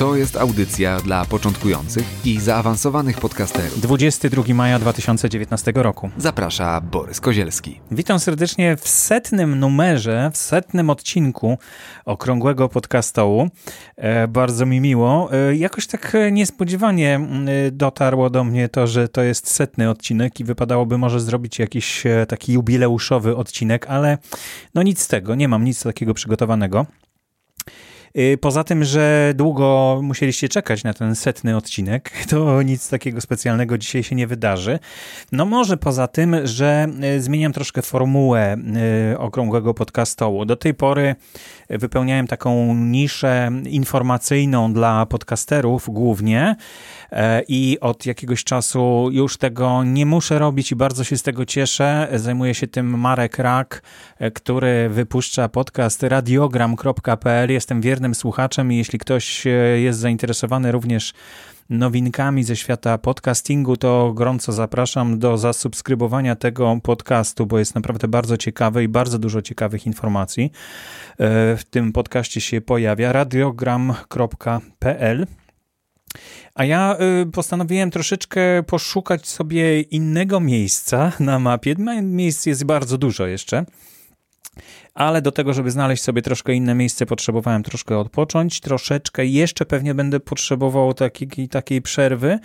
To jest audycja dla początkujących i zaawansowanych podcasterów. 22 maja 2019 roku. Zaprasza Borys Kozielski. Witam serdecznie w setnym numerze, w setnym odcinku Okrągłego Podcastołu. E, bardzo mi miło. E, jakoś tak niespodziewanie dotarło do mnie to, że to jest setny odcinek i wypadałoby może zrobić jakiś e, taki jubileuszowy odcinek, ale no nic z tego, nie mam nic takiego przygotowanego. Y, poza tym, że długo musieliście czekać na ten setny odcinek, to nic takiego specjalnego dzisiaj się nie wydarzy. No może poza tym, że y, zmieniam troszkę formułę y, okrągłego podcastołu. Do tej pory wypełniałem taką niszę informacyjną dla podcasterów głównie i od jakiegoś czasu już tego nie muszę robić i bardzo się z tego cieszę. Zajmuje się tym Marek Rak, który wypuszcza podcast radiogram.pl. Jestem wiernym słuchaczem i jeśli ktoś e, jest zainteresowany również nowinkami ze świata podcastingu, to gorąco zapraszam do zasubskrybowania tego podcastu, bo jest naprawdę bardzo ciekawy i bardzo dużo ciekawych informacji. E, w tym podcaście się pojawia radiogram.pl. A ja e, postanowiłem troszeczkę poszukać sobie innego miejsca na mapie. Miejsc jest bardzo dużo jeszcze ale do tego, żeby znaleźć sobie troszkę inne miejsce, potrzebowałem troszkę odpocząć, troszeczkę jeszcze pewnie będę potrzebował takiej, takiej przerwy.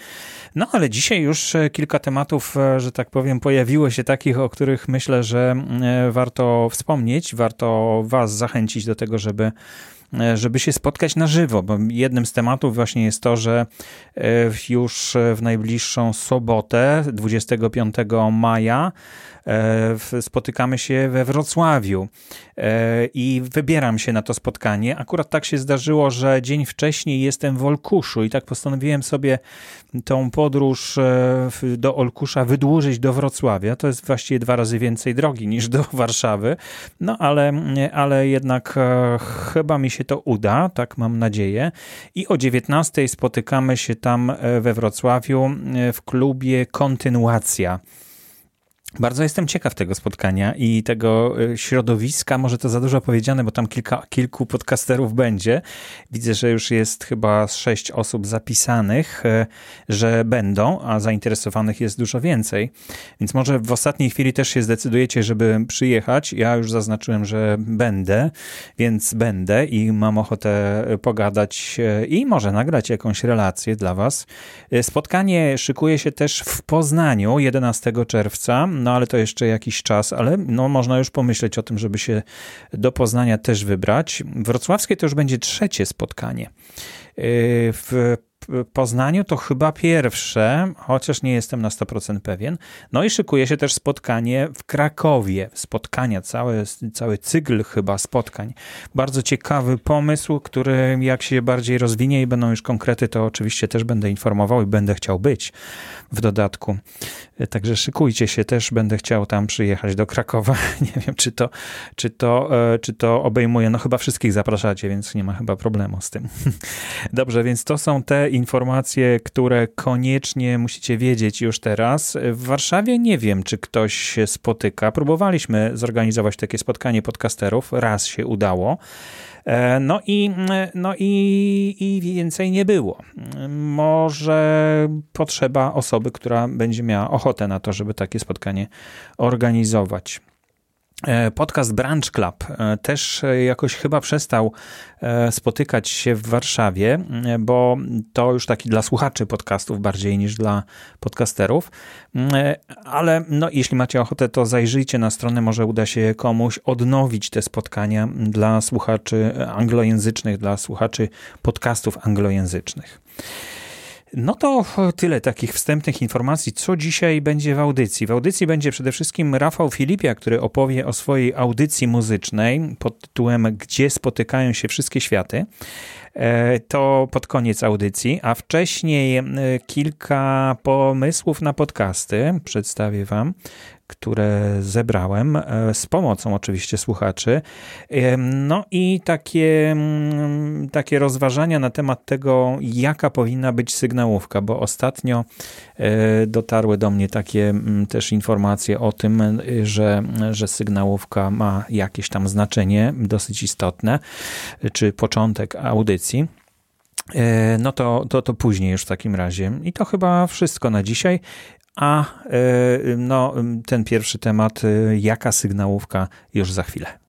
No ale dzisiaj już e, kilka tematów, e, że tak powiem, pojawiło się takich, o których myślę, że e, warto wspomnieć, warto Was zachęcić do tego, żeby żeby się spotkać na żywo, bo jednym z tematów właśnie jest to, że już w najbliższą sobotę, 25 maja, spotykamy się we Wrocławiu e, i wybieram się na to spotkanie. Akurat tak się zdarzyło, że dzień wcześniej jestem w Olkuszu i tak postanowiłem sobie tą podróż e, do Olkusza wydłużyć do Wrocławia. To jest właściwie dwa razy więcej drogi niż do Warszawy, no ale, ale jednak chyba mi się to uda, tak mam nadzieję. I o 19 spotykamy się tam we Wrocławiu w klubie Kontynuacja. Bardzo jestem ciekaw tego spotkania i tego y, środowiska. Może to za dużo powiedziane, bo tam kilka, kilku podcasterów będzie. Widzę, że już jest chyba sześć osób zapisanych, y, że będą, a zainteresowanych jest dużo więcej. Więc może w ostatniej chwili też się zdecydujecie, żeby przyjechać. Ja już zaznaczyłem, że będę, więc będę i mam ochotę pogadać y, i może nagrać jakąś relację dla Was. Spotkanie szykuje się też w Poznaniu 11 czerwca no ale to jeszcze jakiś czas, ale no, można już pomyśleć o tym, żeby się do Poznania też wybrać. Wrocławskie to już będzie trzecie spotkanie. Yy, w Poznaniu to chyba pierwsze, chociaż nie jestem na 100% pewien. No i szykuje się też spotkanie w Krakowie. Spotkania, cały, cały cykl chyba spotkań. Bardzo ciekawy pomysł, który jak się bardziej rozwinie i będą już konkrety, to oczywiście też będę informował i będę chciał być w dodatku. Także szykujcie się, też będę chciał tam przyjechać do Krakowa. Nie wiem, czy to, czy to, e, czy to obejmuje. No chyba wszystkich zapraszacie, więc nie ma chyba problemu z tym. Dobrze, więc to są te informacje, które koniecznie musicie wiedzieć już teraz. W Warszawie nie wiem, czy ktoś się spotyka. Próbowaliśmy zorganizować takie spotkanie podcasterów. Raz się udało. E, no i, no i, i więcej nie było. Może potrzeba osoby, która będzie miała ochotę na to, żeby takie spotkanie organizować. E, podcast Branch Club e, też jakoś chyba przestał e, spotykać się w Warszawie, bo to już taki dla słuchaczy podcastów bardziej niż dla podcasterów. Ale no, jeśli macie ochotę, to zajrzyjcie na stronę, może uda się komuś odnowić te spotkania dla słuchaczy anglojęzycznych, dla słuchaczy podcastów anglojęzycznych. No to tyle takich wstępnych informacji, co dzisiaj będzie w audycji. W audycji będzie przede wszystkim Rafał Filipia, który opowie o swojej audycji muzycznej pod tytułem Gdzie spotykają się wszystkie światy. E, to pod koniec audycji, a wcześniej e, kilka pomysłów na podcasty przedstawię Wam które zebrałem e, z pomocą oczywiście słuchaczy. No i takie, mm, takie rozważania na temat tego, jaka powinna być sygnałówka, bo ostatnio e, dotarły do mnie takie mm, też informacje o tym, że, że sygnałówka ma jakieś tam znaczenie dosyć istotne, czy początek audycji. E, no to, to, to później już w takim razie. I to chyba wszystko na dzisiaj. A e, no, ten pierwszy temat, e, jaka sygnałówka, już za chwilę.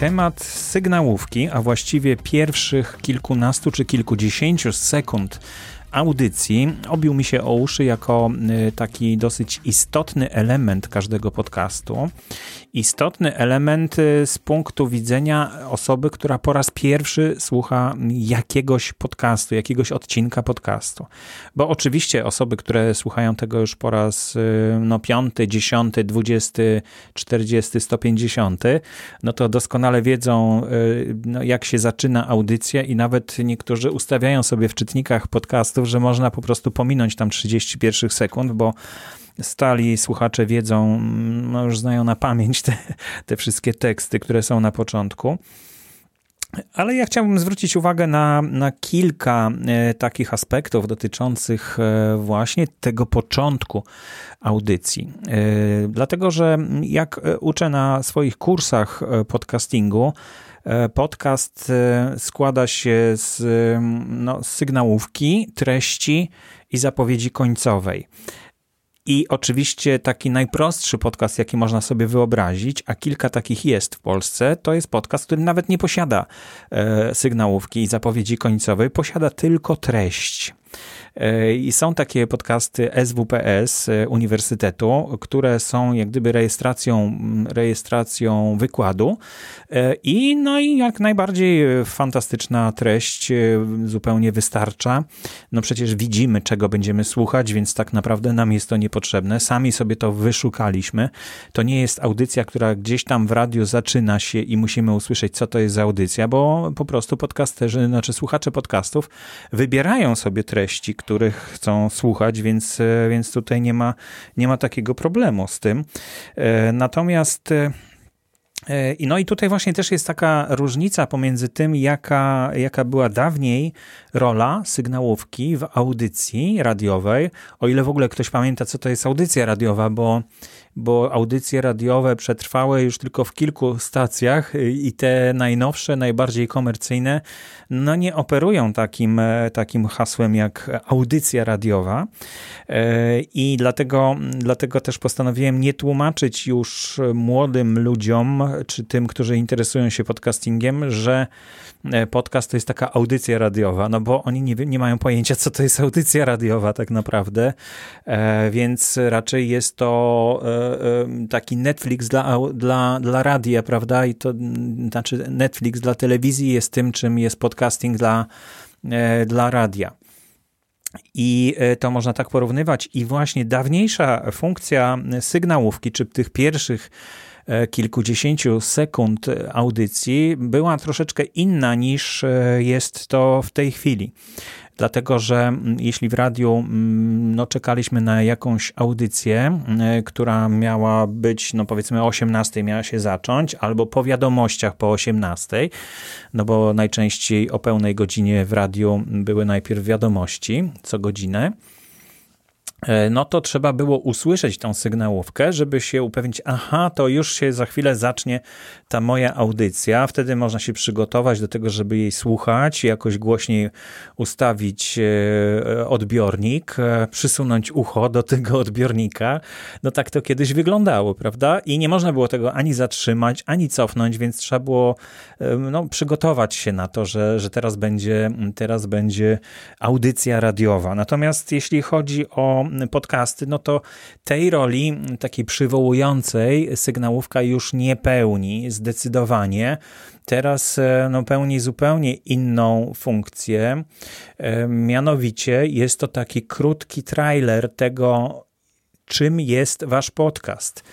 Temat sygnałówki, a właściwie pierwszych kilkunastu czy kilkudziesięciu sekund audycji obił mi się o uszy jako y, taki dosyć istotny element każdego podcastu. Istotny element y, z punktu widzenia osoby, która po raz pierwszy słucha jakiegoś podcastu, jakiegoś odcinka podcastu. Bo oczywiście osoby, które słuchają tego już po raz y, no, piąty, dziesiąty, dwudziesty, czterdziesty, sto pięćdziesiąty, no to doskonale wiedzą, no, jak się zaczyna audycja i nawet niektórzy ustawiają sobie w czytnikach podcastów, że można po prostu pominąć tam 30 pierwszych sekund, bo stali słuchacze wiedzą, no już znają na pamięć te, te wszystkie teksty, które są na początku. Ale ja chciałbym zwrócić uwagę na, na kilka e, takich aspektów dotyczących e, właśnie tego początku audycji. E, dlatego, że jak uczę na swoich kursach podcastingu, E, podcast e, składa się z, no, z sygnałówki, treści i zapowiedzi końcowej. I oczywiście taki najprostszy podcast, jaki można sobie wyobrazić, a kilka takich jest w Polsce, to jest podcast, który nawet nie posiada e, sygnałówki i zapowiedzi końcowej, posiada tylko treść. E, I są takie podcasty SWPS e, Uniwersytetu, które są jak gdyby rejestracją, rejestracją wykładu. E, I no i jak najbardziej fantastyczna treść zupełnie wystarcza. No przecież widzimy, czego będziemy słuchać, więc tak naprawdę nam jest to niepotrzebne. Sami sobie to wyszukaliśmy. To nie jest audycja, która gdzieś tam w radiu zaczyna się i musimy usłyszeć, co to jest za audycja, bo po prostu podcasterzy, znaczy słuchacze podcastów wybierają sobie treści, których chcą słuchać, więc, e, więc tutaj nie ma, nie ma takiego problemu z tym. E, natomiast e, i no i tutaj właśnie też jest taka różnica pomiędzy tym, jaka, jaka była dawniej rola sygnałówki w audycji radiowej, o ile w ogóle ktoś pamięta, co to jest audycja radiowa, bo bo audycje radiowe przetrwały już tylko w kilku stacjach i te najnowsze, najbardziej komercyjne, no nie operują takim, takim hasłem jak audycja radiowa. I dlatego, dlatego też postanowiłem nie tłumaczyć już młodym ludziom, czy tym, którzy interesują się podcastingiem, że E, podcast to jest taka audycja radiowa, no bo oni nie, nie mają pojęcia, co to jest audycja radiowa tak naprawdę, e, więc raczej jest to e, taki Netflix dla, dla, dla radia, prawda? I to znaczy Netflix dla telewizji jest tym, czym jest podcasting dla, dla radia. I to można tak porównywać. I właśnie dawniejsza funkcja sygnałówki, czy tych pierwszych E, kilkudziesięciu sekund audycji była troszeczkę inna niż e, jest to w tej chwili. Dlatego, że jeśli w radiu no, czekaliśmy na jakąś audycję, e, która miała być, no powiedzmy o 18 miała się zacząć, albo po wiadomościach po 18, no bo najczęściej o pełnej godzinie w radiu były najpierw wiadomości co godzinę. E, no to trzeba było usłyszeć tą sygnałówkę, żeby się upewnić, aha, to już się za chwilę zacznie ta moja audycja. Wtedy można się przygotować do tego, żeby jej słuchać, jakoś głośniej ustawić e, odbiornik, e, przysunąć ucho do tego odbiornika. No tak to kiedyś wyglądało, prawda? I nie można było tego ani zatrzymać, ani cofnąć, więc trzeba było no, przygotować się na to, że, że teraz, będzie, teraz będzie audycja radiowa. Natomiast jeśli chodzi o podcasty, no to tej roli takiej przywołującej sygnałówka już nie pełni zdecydowanie. Teraz no, pełni zupełnie inną funkcję. Mianowicie jest to taki krótki trailer tego, czym jest wasz podcast.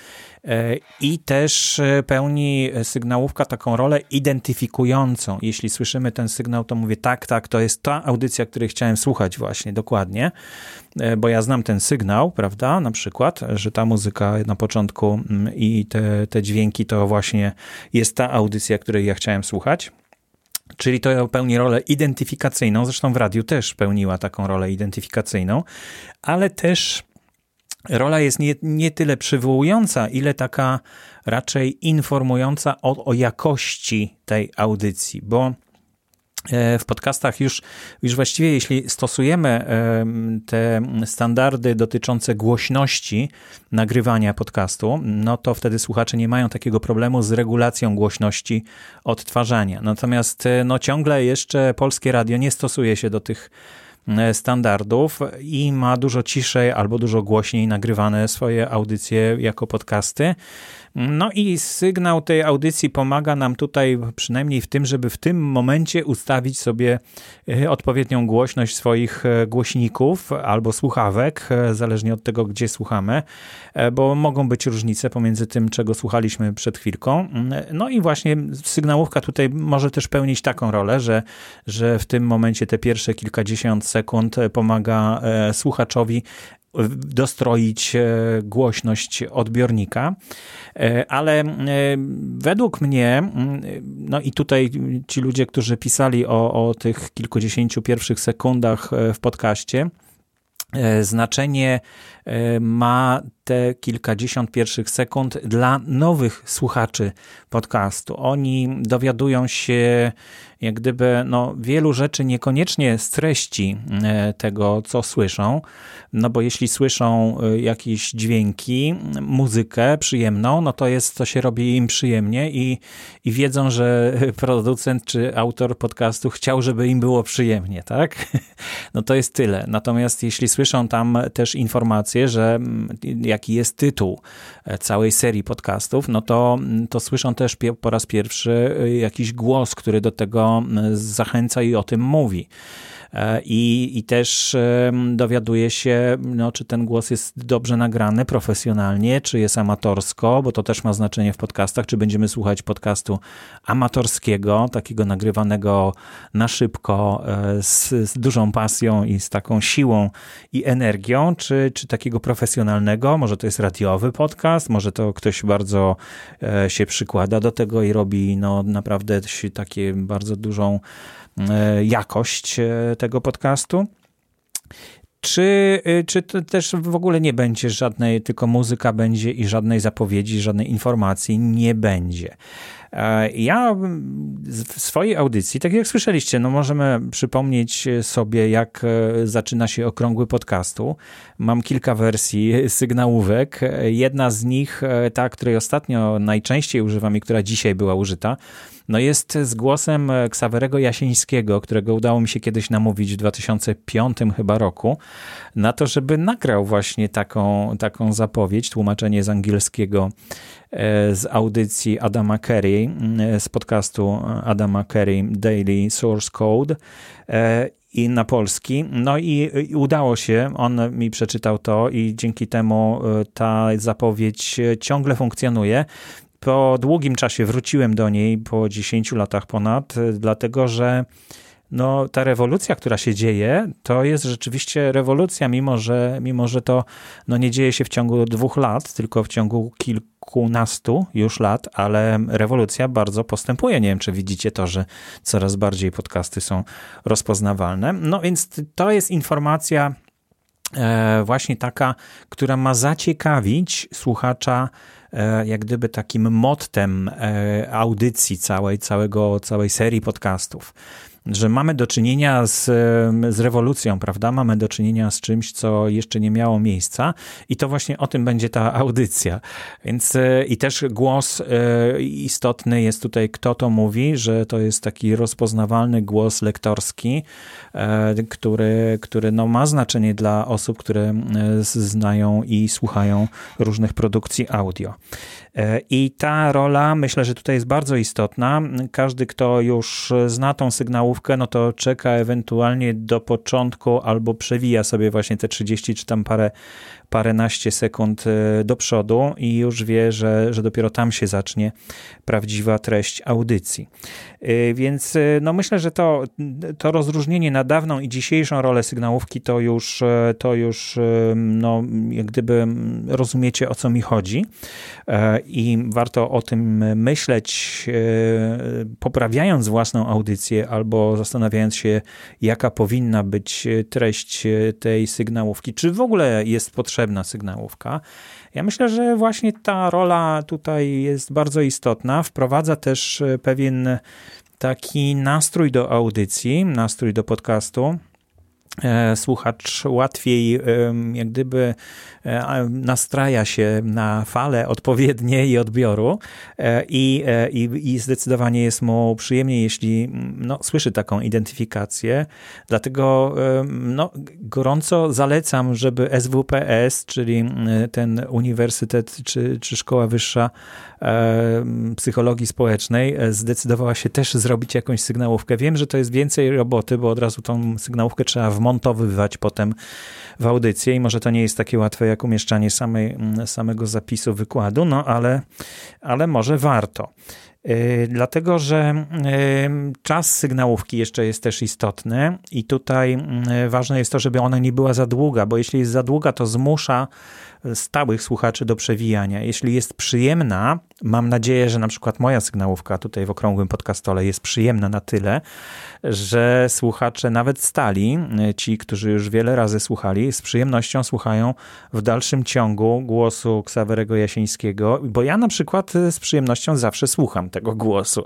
E, I też e, pełni sygnałówka taką rolę identyfikującą. Jeśli słyszymy ten sygnał, to mówię tak, tak, to jest ta audycja, której chciałem słuchać właśnie, dokładnie. E, bo ja znam ten sygnał, prawda, na przykład, że ta muzyka na początku mm, i te, te dźwięki to właśnie jest ta audycja, której ja chciałem słuchać. Czyli to pełni rolę identyfikacyjną, zresztą w radiu też pełniła taką rolę identyfikacyjną, ale też rola jest nie, nie tyle przywołująca, ile taka raczej informująca o, o jakości tej audycji, bo e, w podcastach już, już właściwie, jeśli stosujemy te standardy dotyczące głośności nagrywania podcastu, no to wtedy słuchacze nie mają takiego problemu z regulacją głośności odtwarzania. Natomiast e, no, ciągle jeszcze polskie radio nie stosuje się do tych E, standardów i ma dużo ciszej albo dużo głośniej nagrywane swoje audycje jako podcasty. No i sygnał tej audycji pomaga nam tutaj przynajmniej w tym, żeby w tym momencie ustawić sobie e, odpowiednią głośność swoich e, głośników albo słuchawek, e, zależnie od tego, gdzie słuchamy, bo mogą być różnice pomiędzy tym, czego słuchaliśmy przed chwilką. No i właśnie sygnałówka tutaj może też pełnić taką rolę, że, że w tym momencie te pierwsze kilkadziesiąt sekund pomaga słuchaczowi dostroić e, głośność odbiornika, e, ale e, według mnie, no i tutaj ci ludzie, którzy pisali o, o tych kilkudziesięciu pierwszych sekundach w podcaście, znaczenie ma te kilkadziesiąt pierwszych sekund dla nowych słuchaczy podcastu. Oni dowiadują się jak gdyby no, wielu rzeczy niekoniecznie z treści e, tego, co słyszą, no bo jeśli słyszą e, jakieś dźwięki, muzykę przyjemną, no to jest, to się robi im przyjemnie i, i wiedzą, że producent czy autor podcastu chciał, żeby im było przyjemnie, tak? No to jest tyle. Natomiast jeśli słyszą tam też informacje, że mm, jaki jest tytuł e, całej serii podcastów, no to, mm, to słyszą też po raz pierwszy jakiś głos, który do tego zachęca i o tym mówi. E, I, i też dowiaduje się, no, czy ten głos jest dobrze nagrany profesjonalnie, czy jest amatorsko, bo to też ma znaczenie w podcastach, czy będziemy słuchać podcastu amatorskiego, takiego nagrywanego na szybko, e, z, z dużą pasją i z taką siłą i energią, czy, czy takiego profesjonalnego, może to jest radiowy podcast, może to ktoś bardzo e, się przykłada do tego i robi no, naprawdę takie bardzo dużą jakość e, tego podcastu. Czy, e, czy to też w ogóle nie będzie żadnej, tylko muzyka będzie i żadnej zapowiedzi, żadnej informacji nie będzie. Ja w swojej audycji, tak jak słyszeliście, no możemy przypomnieć sobie, jak zaczyna się okrągły podcastu. Mam kilka wersji sygnałówek. Jedna z nich, ta, której ostatnio najczęściej używam i która dzisiaj była użyta, no jest z głosem Ksawerego Jasińskiego, którego udało mi się kiedyś namówić w 2005 chyba roku, na to, żeby nagrał właśnie taką, taką zapowiedź, tłumaczenie z angielskiego e, z audycji Adama Carey, e, z podcastu Adama Carey Daily Source Code e, i na polski. No i, i, udało się, on mi przeczytał to i dzięki temu ta zapowiedź ciągle funkcjonuje po długim czasie wróciłem do niej, po 10 latach ponad, dlatego że no, ta rewolucja, która się dzieje, to jest rzeczywiście rewolucja, mimo że, mimo że to no, nie dzieje się w ciągu dwóch lat, tylko w ciągu kilkunastu już lat, ale rewolucja bardzo postępuje. Nie wiem, czy widzicie to, że coraz bardziej podcasty są rozpoznawalne. No więc to jest informacja e, właśnie taka, która ma zaciekawić słuchacza E, jak gdyby takim mottem e, audycji całej, całego, całej serii podcastów. Że mamy do czynienia z, z rewolucją, prawda? Mamy do czynienia z czymś, co jeszcze nie miało miejsca i to właśnie o tym będzie ta audycja. Więc e, i też głos e, istotny jest tutaj, kto to mówi, że to jest taki rozpoznawalny głos lektorski, e, który, który no ma znaczenie dla osób, które znają i słuchają różnych produkcji audio. I ta rola myślę, że tutaj jest bardzo istotna. Każdy, kto już zna tą no to czeka ewentualnie do początku albo przewija sobie właśnie te 30 czy tam parę paręnaście sekund e, do przodu i już wie, że, że dopiero tam się zacznie prawdziwa treść audycji. E, więc e, no myślę, że to, to rozróżnienie na dawną i dzisiejszą rolę sygnałówki to już, to już no, jak gdyby rozumiecie o co mi chodzi i warto o tym myśleć, poprawiając własną audycję albo zastanawiając się, jaka powinna być treść tej sygnałówki, czy w ogóle jest potrzebna potrzebna sygnałówka. Ja myślę, że właśnie ta rola tutaj jest bardzo istotna. Wprowadza też e, pewien taki nastrój do audycji, nastrój do podcastu. E, słuchacz łatwiej jak gdyby e, nastraja się na fale odpowiedniej odbioru e, i, i, i zdecydowanie jest mu przyjemniej, jeśli no, słyszy taką identyfikację. Dlatego no, gorąco zalecam, żeby SWPS, czyli ten uniwersytet czy, czy szkoła wyższa psychologii społecznej, zdecydowała się też zrobić jakąś sygnałówkę. Wiem, że to jest więcej roboty, bo od razu tą sygnałówkę trzeba w wmontowywać potem w audycję i może to nie jest takie łatwe jak umieszczanie samej, mm, samego zapisu wykładu, no ale, ale może warto. Yy, dlatego, że yy, czas sygnałówki jeszcze jest też istotny i tutaj yy, ważne jest to, żeby ona nie była za długa, bo jeśli jest za długa, to zmusza stałych słuchaczy do przewijania. Jeśli jest przyjemna, mam nadzieję, że na przykład moja sygnałówka tutaj w okrągłym podcastole jest przyjemna na tyle, że słuchacze nawet stali, ci, którzy już wiele razy słuchali, z przyjemnością słuchają w dalszym ciągu głosu Ksawerego Jasińskiego, bo ja na przykład z przyjemnością zawsze słucham tego głosu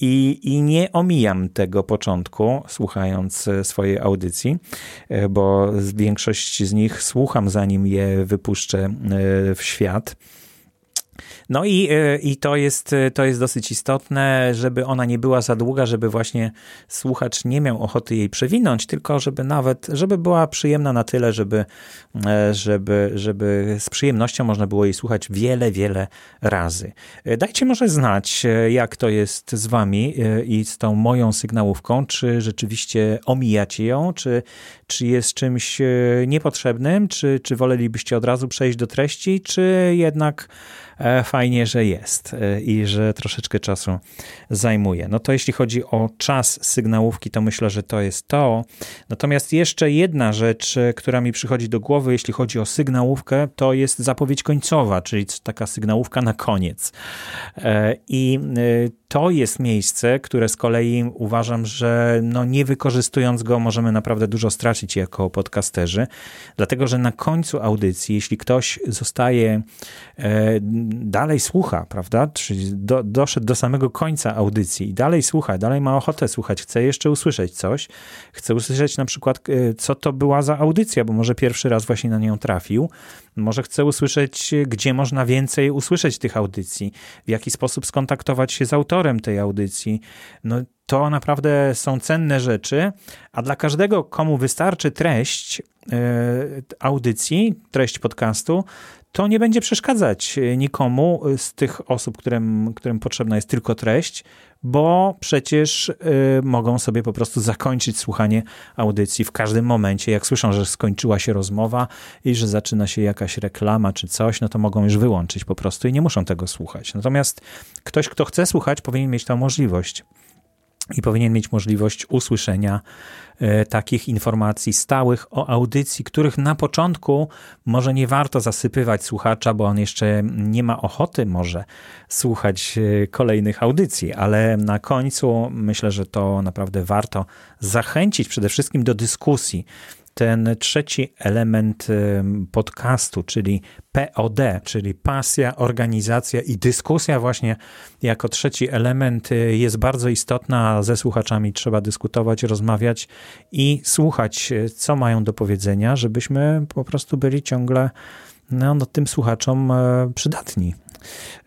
i, i nie omijam tego początku, słuchając swojej audycji, bo większość z nich słucham, zanim je wypuszczę w świat. No i, e, i to, jest, e, to jest dosyć istotne, żeby ona nie była za długa, żeby właśnie słuchacz nie miał ochoty jej przewinąć, tylko żeby nawet, żeby była przyjemna na tyle, żeby, e, żeby, żeby z przyjemnością można było jej słuchać wiele, wiele razy. Dajcie może znać, jak to jest z wami i z tą moją sygnałówką, czy rzeczywiście omijacie ją, czy, czy jest czymś niepotrzebnym, czy, czy wolelibyście od razu przejść do treści, czy jednak E, fajnie, że jest e, i że troszeczkę czasu zajmuje. No to jeśli chodzi o czas sygnałówki, to myślę, że to jest to. Natomiast jeszcze jedna rzecz, e, która mi przychodzi do głowy, jeśli chodzi o sygnałówkę, to jest zapowiedź końcowa, czyli taka sygnałówka na koniec. I to jest miejsce, które z kolei uważam, że no nie wykorzystując go możemy naprawdę dużo stracić jako podcasterzy, dlatego że na końcu audycji, jeśli ktoś zostaje dalej słucha, prawda? Czyli do, doszedł do samego końca audycji i dalej słucha, dalej ma ochotę słuchać, chce jeszcze usłyszeć coś, chce usłyszeć na przykład, e, co to była za audycja, bo może pierwszy raz właśnie na nią trafił, może chce usłyszeć, gdzie można więcej usłyszeć tych audycji, w jaki sposób skontaktować się z autorem tej audycji. No, to naprawdę są cenne rzeczy, a dla każdego, komu wystarczy treść yy, audycji, treść podcastu, to nie będzie przeszkadzać e, nikomu z tych osób, którym, którym potrzebna jest tylko treść, bo przecież y, mogą sobie po prostu zakończyć słuchanie audycji w każdym momencie. Jak słyszą, że skończyła się rozmowa i że zaczyna się jakaś reklama czy coś, no to mogą już wyłączyć po prostu i nie muszą tego słuchać. Natomiast ktoś, kto chce słuchać, powinien mieć tę możliwość i powinien mieć możliwość usłyszenia e, takich informacji stałych o audycji, których na początku może nie warto zasypywać słuchacza, bo on jeszcze nie ma ochoty może słuchać e, kolejnych audycji, ale na końcu myślę, że to naprawdę warto zachęcić przede wszystkim do dyskusji ten trzeci element podcastu, czyli POD, czyli pasja, organizacja i dyskusja właśnie jako trzeci element y, jest bardzo istotna. Ze słuchaczami trzeba dyskutować, rozmawiać i słuchać, y, co mają do powiedzenia, żebyśmy po prostu byli ciągle no, no, tym słuchaczom przydatni.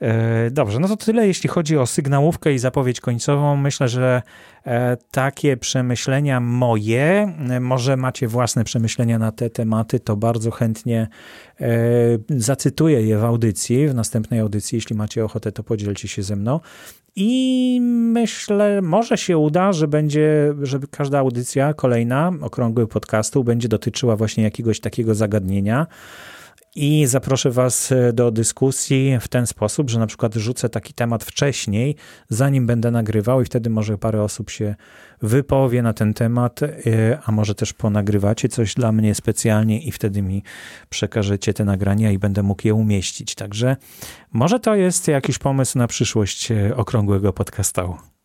E, dobrze, no to tyle, jeśli chodzi o sygnałówkę i zapowiedź końcową. Myślę, że e, takie przemyślenia moje, może macie własne przemyślenia na te tematy, to bardzo chętnie zacytuję je w audycji, w następnej audycji. Jeśli macie ochotę, to podzielcie się ze mną. I myślę, może się uda, że będzie, żeby każda audycja kolejna okrągły podcastu będzie dotyczyła właśnie jakiegoś takiego zagadnienia i zaproszę Was e, do dyskusji w ten sposób, że na przykład rzucę taki temat wcześniej, zanim będę nagrywał, i wtedy może parę osób się wypowie na ten temat, e, a może też ponagrywacie coś dla mnie specjalnie i wtedy mi przekażecie te nagrania i będę mógł je umieścić. Także może to jest jakiś pomysł na przyszłość e, okrągłego podcastu.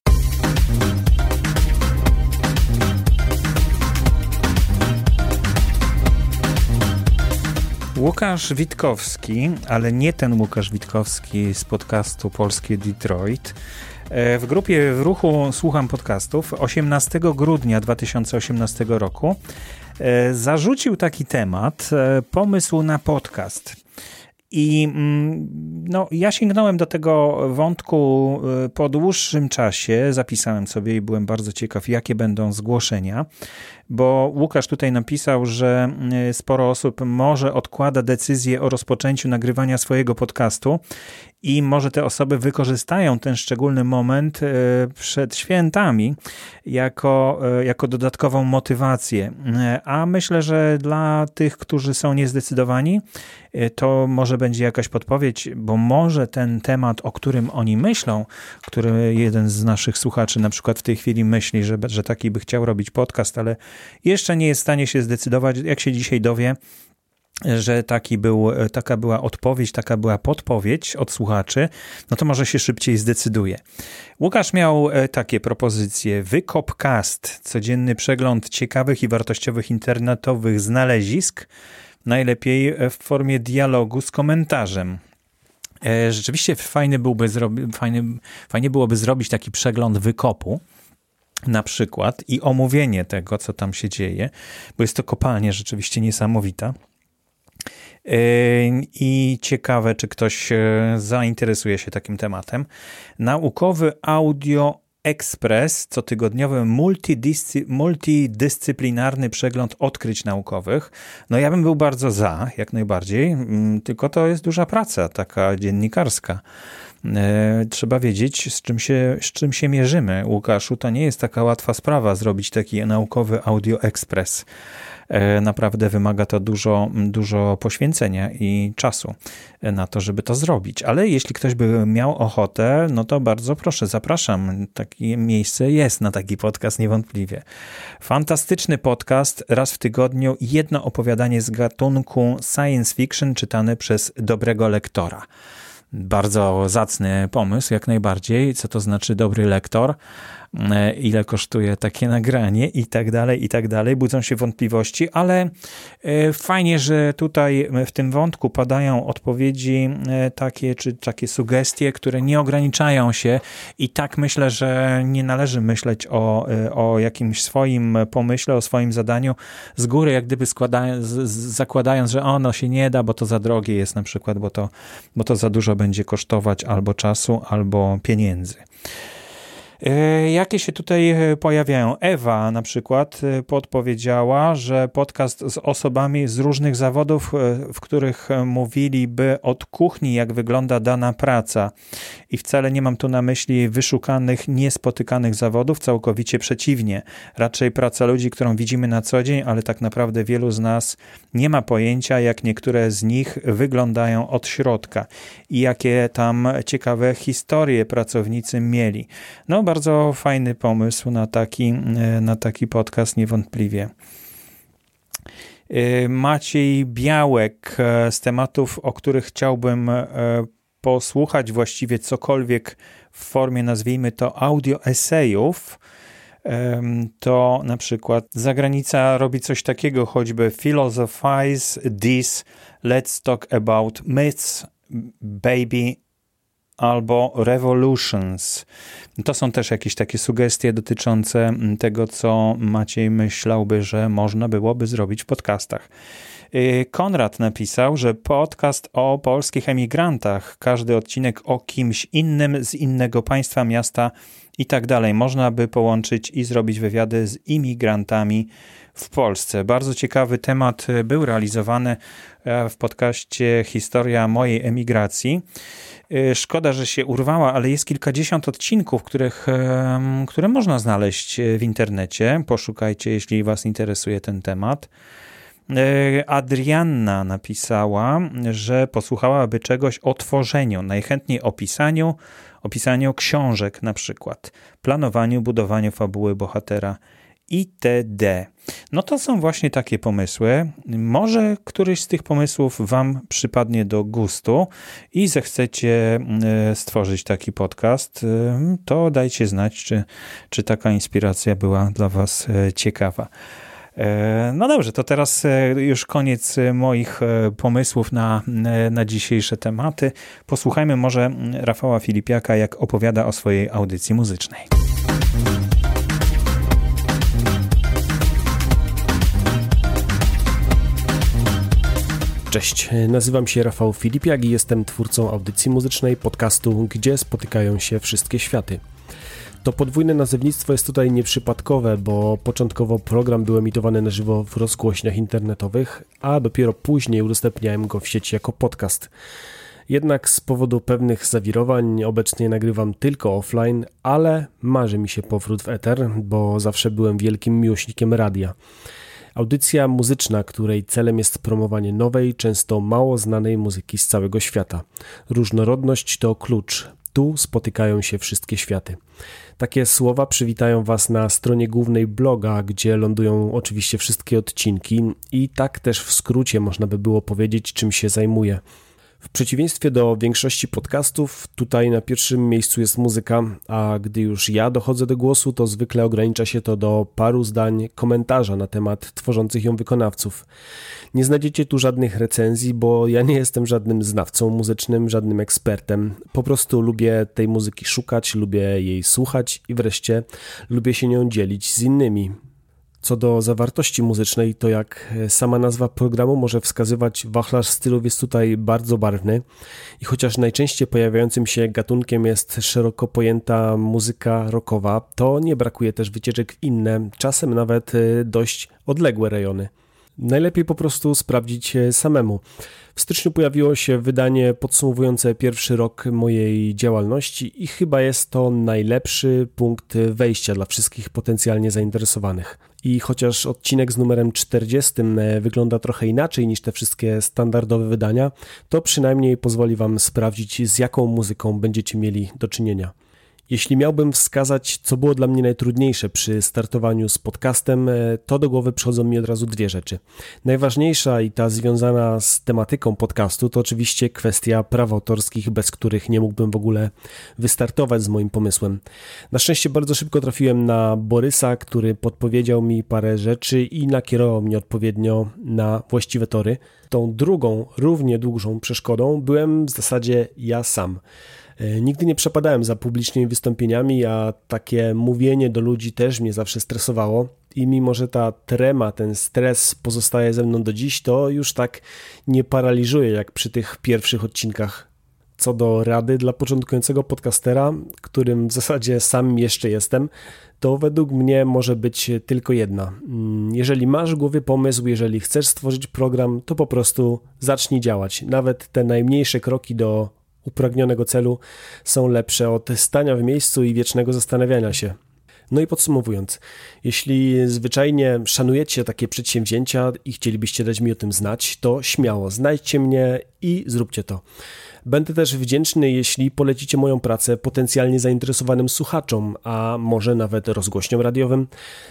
Łukasz Witkowski, ale nie ten Łukasz Witkowski z podcastu Polskie Detroit. E, w grupie w ruchu Słucham Podcastów 18 grudnia 2018 roku e, zarzucił taki temat, e, pomysł na podcast. I mm, no, ja sięgnąłem do tego wątku po dłuższym czasie, zapisałem sobie i byłem bardzo ciekaw, jakie będą zgłoszenia bo Łukasz tutaj napisał, że y, sporo osób może odkłada decyzję o rozpoczęciu nagrywania swojego podcastu i może te osoby wykorzystają ten szczególny moment y, przed świętami jako, y, jako dodatkową motywację. A myślę, że dla tych, którzy są niezdecydowani, to może będzie jakaś podpowiedź, bo może ten temat, o którym oni myślą, który jeden z naszych słuchaczy na przykład w tej chwili myśli, że, że taki by chciał robić podcast, ale jeszcze nie jest w stanie się zdecydować, jak się dzisiaj dowie, że taki był, taka była odpowiedź, taka była podpowiedź od słuchaczy, no to może się szybciej zdecyduje. Łukasz miał e, takie propozycje. Wykopcast, codzienny przegląd ciekawych i wartościowych internetowych znalezisk, najlepiej w formie dialogu z komentarzem. E, rzeczywiście fajny byłby fajny, fajnie byłoby zrobić taki przegląd wykopu, na przykład i omówienie tego, co tam się dzieje, bo jest to kopalnia rzeczywiście niesamowita. I ciekawe, czy ktoś e, zainteresuje się takim tematem. Naukowy Audio Express, cotygodniowy multidyscy, multidyscyplinarny przegląd odkryć naukowych. No ja bym był bardzo za, jak najbardziej, mm, tylko to jest duża praca, taka dziennikarska. E, trzeba wiedzieć, z czym, się, z czym się mierzymy. Łukaszu, to nie jest taka łatwa sprawa zrobić taki naukowy Audio Express. E, naprawdę wymaga to dużo, dużo poświęcenia i czasu na to, żeby to zrobić. Ale jeśli ktoś by miał ochotę, no to bardzo proszę, zapraszam. Takie miejsce jest na taki podcast niewątpliwie. Fantastyczny podcast, raz w tygodniu, jedno opowiadanie z gatunku science fiction czytane przez dobrego lektora. Bardzo zacny pomysł, jak najbardziej. Co to znaczy dobry lektor? E, ile kosztuje takie nagranie i tak dalej, i tak dalej. Budzą się wątpliwości, ale e, fajnie, że tutaj w tym wątku padają odpowiedzi e, takie, czy takie sugestie, które nie ograniczają się i tak myślę, że nie należy myśleć o, o jakimś swoim pomyśle, o swoim zadaniu z góry, jak gdyby zakładając, że ono się nie da, bo to za drogie jest na przykład, bo to, bo to za dużo będzie kosztować albo czasu, albo pieniędzy. E, jakie się tutaj e, pojawiają? Ewa na przykład e, podpowiedziała, że podcast z osobami z różnych zawodów, w których mówiliby od kuchni, jak wygląda dana praca. I wcale nie mam tu na myśli wyszukanych, niespotykanych zawodów, całkowicie przeciwnie. Raczej praca ludzi, którą widzimy na co dzień, ale tak naprawdę wielu z nas nie ma pojęcia, jak niektóre z nich wyglądają od środka i jakie tam ciekawe historie pracownicy mieli. No, bardzo fajny pomysł na taki, e, na taki podcast, niewątpliwie. E, Maciej Białek e, z tematów, o których chciałbym posłuchać właściwie cokolwiek w formie, nazwijmy to, audio esejów, to na przykład zagranica robi coś takiego, choćby philosophize this, let's talk about myths, baby albo revolutions. To są też jakieś takie sugestie dotyczące tego, co Maciej myślałby, że można byłoby zrobić w podcastach. Y, Konrad napisał, że podcast o polskich emigrantach, każdy odcinek o kimś innym z innego państwa, miasta i tak dalej. Można by połączyć i zrobić wywiady z imigrantami w Polsce. Bardzo ciekawy temat był realizowany e, w podcaście Historia mojej emigracji. E, szkoda, że się urwała, ale jest kilkadziesiąt odcinków, których, które można znaleźć w internecie. Poszukajcie, jeśli Was interesuje ten temat. E, Adrianna napisała, że posłuchałaby czegoś o tworzeniu, najchętniej o pisaniu, o pisaniu książek na przykład, planowaniu, budowaniu fabuły bohatera itd. No to są właśnie takie pomysły. Może któryś z tych pomysłów Wam przypadnie do gustu i zechcecie e, stworzyć taki podcast, e, to dajcie znać, czy, czy taka inspiracja była dla Was ciekawa. E, no dobrze, to teraz e, już koniec e, moich pomysłów na, na dzisiejsze tematy. Posłuchajmy może Rafała Filipiaka, jak opowiada o swojej audycji muzycznej. Cześć, nazywam się Rafał Filipiak i jestem twórcą audycji muzycznej podcastu Gdzie spotykają się wszystkie światy. To podwójne nazewnictwo jest tutaj nieprzypadkowe, bo początkowo program był emitowany na żywo w rozgłośniach internetowych, a dopiero później udostępniałem go w sieci jako podcast. Jednak z powodu pewnych zawirowań obecnie nagrywam tylko offline, ale marzy mi się powrót w eter, bo zawsze byłem wielkim miłośnikiem radia. Audycja muzyczna, której celem jest promowanie nowej, często mało znanej muzyki z całego świata. Różnorodność to klucz. Tu spotykają się wszystkie światy. Takie słowa przywitają Was na stronie głównej bloga, gdzie lądują oczywiście wszystkie odcinki i tak też w skrócie można by było powiedzieć, czym się zajmuję. W przeciwieństwie do większości podcastów, tutaj na pierwszym miejscu jest muzyka, a gdy już ja dochodzę do głosu, to zwykle ogranicza się to do paru zdań komentarza na temat tworzących ją wykonawców. Nie znajdziecie tu żadnych recenzji, bo ja nie jestem żadnym znawcą muzycznym, żadnym ekspertem. Po prostu lubię tej muzyki szukać, lubię jej słuchać i wreszcie lubię się nią dzielić z innymi. Co do zawartości muzycznej, to jak sama nazwa programu może wskazywać, wachlarz stylów jest tutaj bardzo barwny i chociaż najczęściej pojawiającym się gatunkiem jest szeroko pojęta muzyka rockowa, to nie brakuje też wycieczek w inne, czasem nawet y, dość odległe rejony. Najlepiej po prostu sprawdzić samemu. W styczniu pojawiło się wydanie podsumowujące pierwszy rok mojej działalności i chyba jest to najlepszy punkt wejścia dla wszystkich potencjalnie zainteresowanych. I chociaż odcinek z numerem 40 e, wygląda trochę inaczej niż te wszystkie standardowe wydania, to przynajmniej pozwoli Wam sprawdzić, z jaką muzyką będziecie mieli do czynienia. Jeśli miałbym wskazać, co było dla mnie najtrudniejsze przy startowaniu z podcastem, e, to do głowy przychodzą mi od razu dwie rzeczy. Najważniejsza i ta związana z tematyką podcastu to oczywiście kwestia praw autorskich, bez których nie mógłbym w ogóle wystartować z moim pomysłem. Na szczęście bardzo szybko trafiłem na Borysa, który podpowiedział mi parę rzeczy i nakierował mnie odpowiednio na właściwe tory. Tą drugą, równie dużą przeszkodą byłem w zasadzie ja sam. E, nigdy nie przepadałem za publicznymi wystąpieniami, a takie mówienie do ludzi też mnie zawsze stresowało. I mimo, że ta trema, ten stres pozostaje ze mną do dziś, to już tak nie paraliżuje jak przy tych pierwszych odcinkach. Co do rady dla początkującego podcastera, którym w zasadzie sam jeszcze jestem, to według mnie może być tylko jedna. Mm, jeżeli masz w głowie pomysł, jeżeli chcesz stworzyć program, to po prostu zacznij działać. Nawet te najmniejsze kroki do upragnionego celu są lepsze od stania w miejscu i wiecznego zastanawiania się. No i podsumowując, jeśli zwyczajnie szanujecie takie przedsięwzięcia i chcielibyście dać mi o tym znać, to śmiało znajdźcie mnie i zróbcie to. Będę też wdzięczny, jeśli polecicie moją pracę potencjalnie zainteresowanym słuchaczom, a może nawet rozgłośniom radiowym.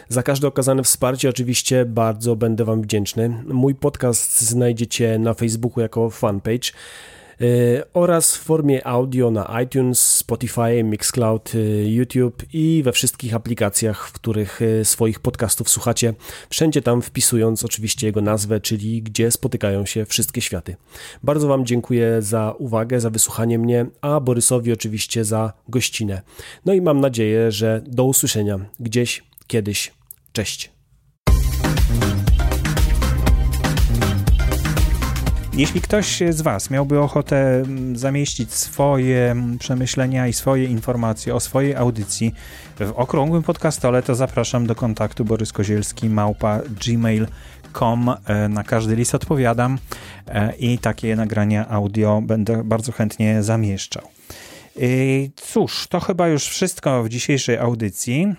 Za każde okazane wsparcie oczywiście bardzo będę Wam wdzięczny. Mój podcast znajdziecie na Facebooku jako fanpage. Oraz w formie audio na iTunes, Spotify, Mixcloud, YouTube i we wszystkich aplikacjach, w których swoich podcastów słuchacie. Wszędzie tam wpisując oczywiście jego nazwę, czyli gdzie spotykają się wszystkie światy. Bardzo Wam dziękuję za uwagę, za wysłuchanie mnie, a Borysowi oczywiście za gościnę. No i mam nadzieję, że do usłyszenia gdzieś, kiedyś. Cześć. Jeśli ktoś z Was miałby ochotę mm, zamieścić swoje mm, przemyślenia i swoje informacje o swojej audycji w okrągłym podcastole, to zapraszam do kontaktu Borys Kozielski małpa. E, na każdy list odpowiadam e, i takie nagrania audio będę bardzo chętnie zamieszczał. E, cóż, to chyba już wszystko w dzisiejszej audycji.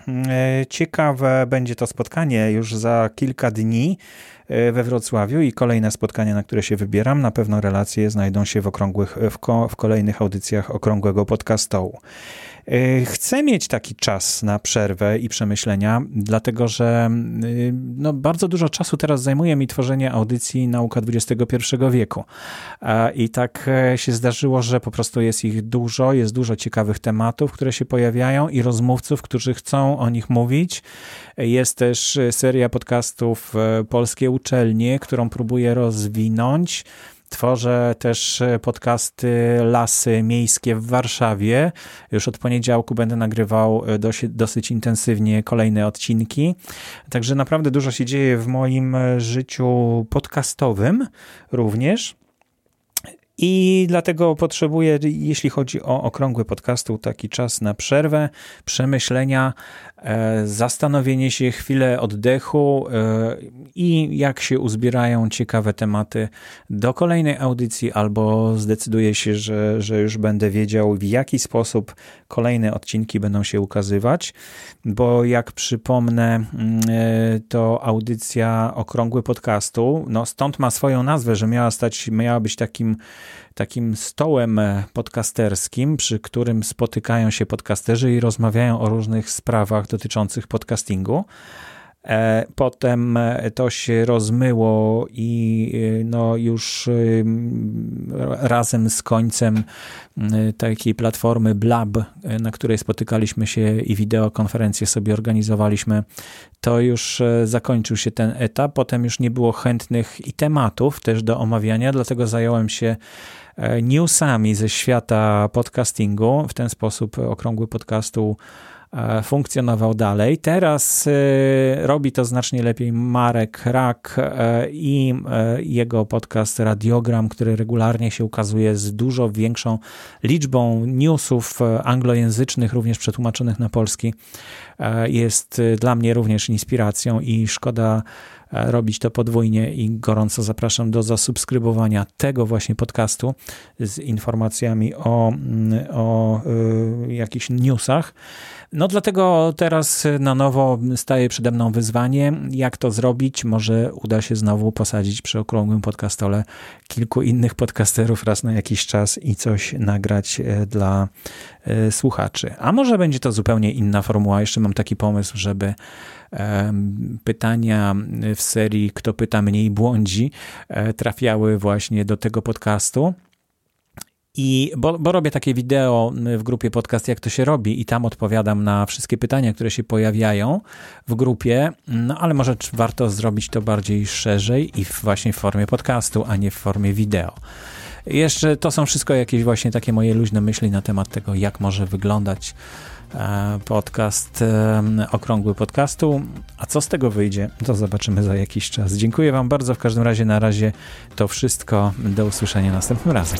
Ciekawe będzie to spotkanie już za kilka dni we Wrocławiu i kolejne spotkania, na które się wybieram. Na pewno relacje znajdą się w, okrągłych, w, ko, w kolejnych audycjach Okrągłego Podcastołu. E, chcę mieć taki czas na przerwę i przemyślenia, dlatego że y, no, bardzo dużo czasu teraz zajmuje mi tworzenie audycji Nauka XXI wieku. I tak e, się zdarzyło, że po prostu jest ich dużo, jest dużo ciekawych tematów, które się pojawiają i rozmówców, którzy chcą o nich mówić. Jest też seria podcastów Polskie Uczelnie, którą próbuję rozwinąć. Tworzę też podcasty Lasy Miejskie w Warszawie. Już od poniedziałku będę nagrywał dosyć, dosyć intensywnie kolejne odcinki. Także naprawdę dużo się dzieje w moim życiu podcastowym również. I dlatego potrzebuję, jeśli chodzi o okrągły podcastu, taki czas na przerwę, przemyślenia, e, zastanowienie się, chwilę oddechu e, i jak się uzbierają ciekawe tematy do kolejnej audycji, albo zdecyduję się, że, że już będę wiedział, w jaki sposób kolejne odcinki będą się ukazywać, bo jak przypomnę, mm, e, to audycja okrągły podcastu, no stąd ma swoją nazwę, że miała stać, miała być takim takim stołem podcasterskim, przy którym spotykają się podcasterzy i rozmawiają o różnych sprawach dotyczących podcastingu. E, potem to się rozmyło i e, no już e, razem z końcem takiej platformy Blab, na której spotykaliśmy się i wideokonferencje sobie organizowaliśmy, to już zakończył się ten etap. Potem już nie było chętnych i tematów też do omawiania, dlatego zająłem się newsami ze świata podcastingu. W ten sposób okrągły podcastu E, funkcjonował dalej. Teraz e, robi to znacznie lepiej Marek Rak e, i jego podcast Radiogram, który regularnie się ukazuje z dużo większą liczbą newsów anglojęzycznych, również przetłumaczonych na polski. Jest dla mnie również inspiracją i szkoda robić to podwójnie i gorąco zapraszam do zasubskrybowania tego właśnie podcastu z informacjami o, mm, o y, jakichś newsach. No dlatego teraz na nowo staje przede mną wyzwanie, jak to zrobić. Może uda się znowu posadzić przy okrągłym podcastole kilku innych podcasterów raz na jakiś czas i coś nagrać e, dla e, słuchaczy. A może będzie to zupełnie inna formuła. Jeszcze mam taki pomysł, żeby pytania w serii Kto pyta mniej błądzi e, trafiały właśnie do tego podcastu. I bo, bo, robię takie wideo w grupie podcast, jak to się robi, i tam odpowiadam na wszystkie pytania, które się pojawiają w grupie. No ale może warto zrobić to bardziej szerzej i właśnie w formie podcastu, a nie w formie wideo. Jeszcze to są wszystko jakieś właśnie takie moje luźne myśli na temat tego, jak może wyglądać e, podcast, e, okrągły podcastu. A co z tego wyjdzie, to zobaczymy za jakiś czas. Dziękuję Wam bardzo. W każdym razie na razie to wszystko. Do usłyszenia następnym razem.